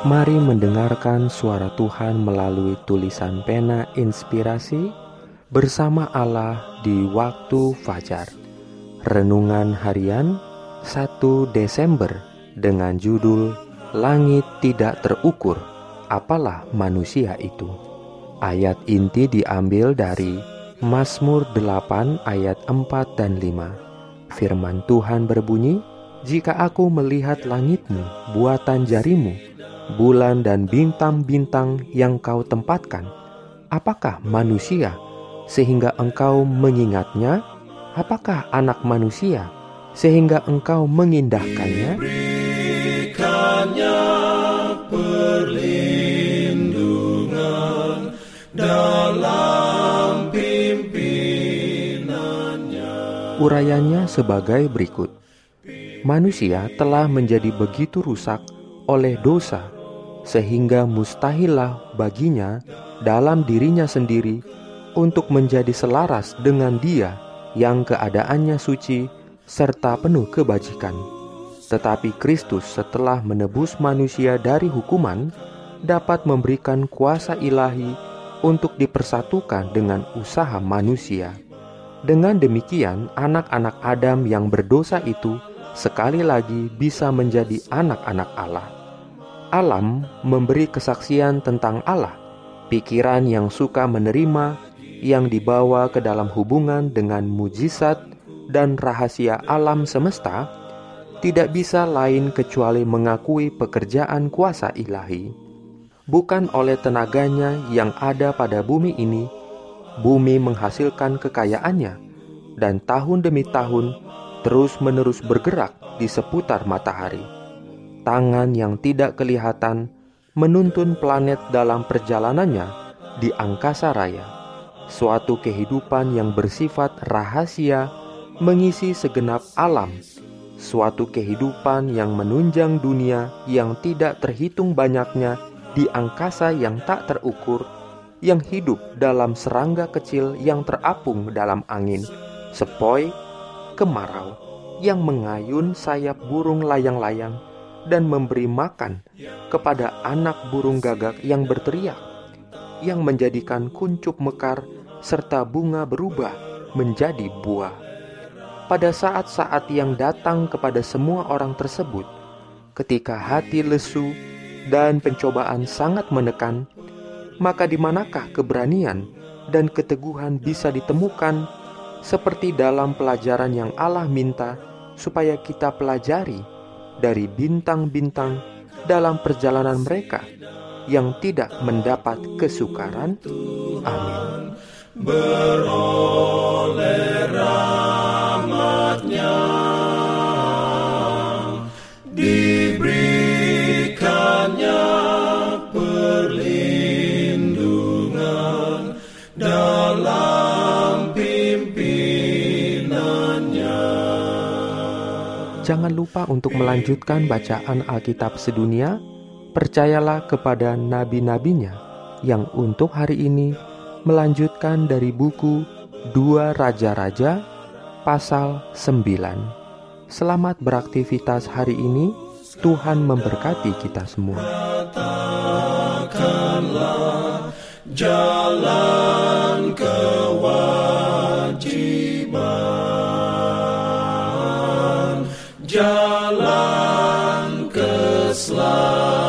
Mari mendengarkan suara Tuhan melalui tulisan pena inspirasi bersama Allah di waktu fajar. Renungan harian 1 Desember dengan judul Langit Tidak Terukur, Apalah Manusia Itu. Ayat inti diambil dari Mazmur 8 ayat 4 dan 5. Firman Tuhan berbunyi, Jika aku melihat langitmu, buatan jarimu, bulan dan bintang-bintang yang kau tempatkan, apakah manusia sehingga engkau mengingatnya? Apakah anak manusia sehingga engkau mengindahkannya? perlindungan dalam pimpinannya. Urayanya sebagai berikut. Manusia telah menjadi begitu rusak oleh dosa sehingga mustahillah baginya dalam dirinya sendiri untuk menjadi selaras dengan Dia yang keadaannya suci serta penuh kebajikan. Tetapi Kristus setelah menebus manusia dari hukuman dapat memberikan kuasa ilahi untuk dipersatukan dengan usaha manusia. Dengan demikian, anak-anak Adam yang berdosa itu sekali lagi bisa menjadi anak-anak Allah alam memberi kesaksian tentang Allah, pikiran yang suka menerima, yang dibawa ke dalam hubungan dengan mujizat dan rahasia alam semesta, tidak bisa lain kecuali mengakui pekerjaan kuasa ilahi. Bukan oleh tenaganya yang ada pada bumi ini, bumi menghasilkan kekayaannya, dan tahun demi tahun terus-menerus bergerak di seputar matahari tangan yang tidak kelihatan menuntun planet dalam perjalanannya di angkasa raya. Suatu kehidupan yang bersifat rahasia mengisi segenap alam. Suatu kehidupan yang menunjang dunia yang tidak terhitung banyaknya di angkasa yang tak terukur, yang hidup dalam serangga kecil yang terapung dalam angin, sepoi, kemarau, yang mengayun sayap burung layang-layang, dan memberi makan kepada anak burung gagak yang berteriak, yang menjadikan kuncup mekar serta bunga berubah menjadi buah. Pada saat-saat yang datang kepada semua orang tersebut, ketika hati lesu dan pencobaan sangat menekan, maka di manakah keberanian dan keteguhan bisa ditemukan seperti dalam pelajaran yang Allah minta supaya kita pelajari dari bintang-bintang dalam perjalanan mereka yang tidak mendapat kesukaran. Amin. Beroleh rahmatnya diberikannya perlindungan dalam Jangan lupa untuk melanjutkan bacaan Alkitab sedunia. Percayalah kepada nabi-nabinya yang untuk hari ini melanjutkan dari buku Dua Raja-Raja pasal 9. Selamat beraktivitas hari ini. Tuhan memberkati kita semua. jalan Slav.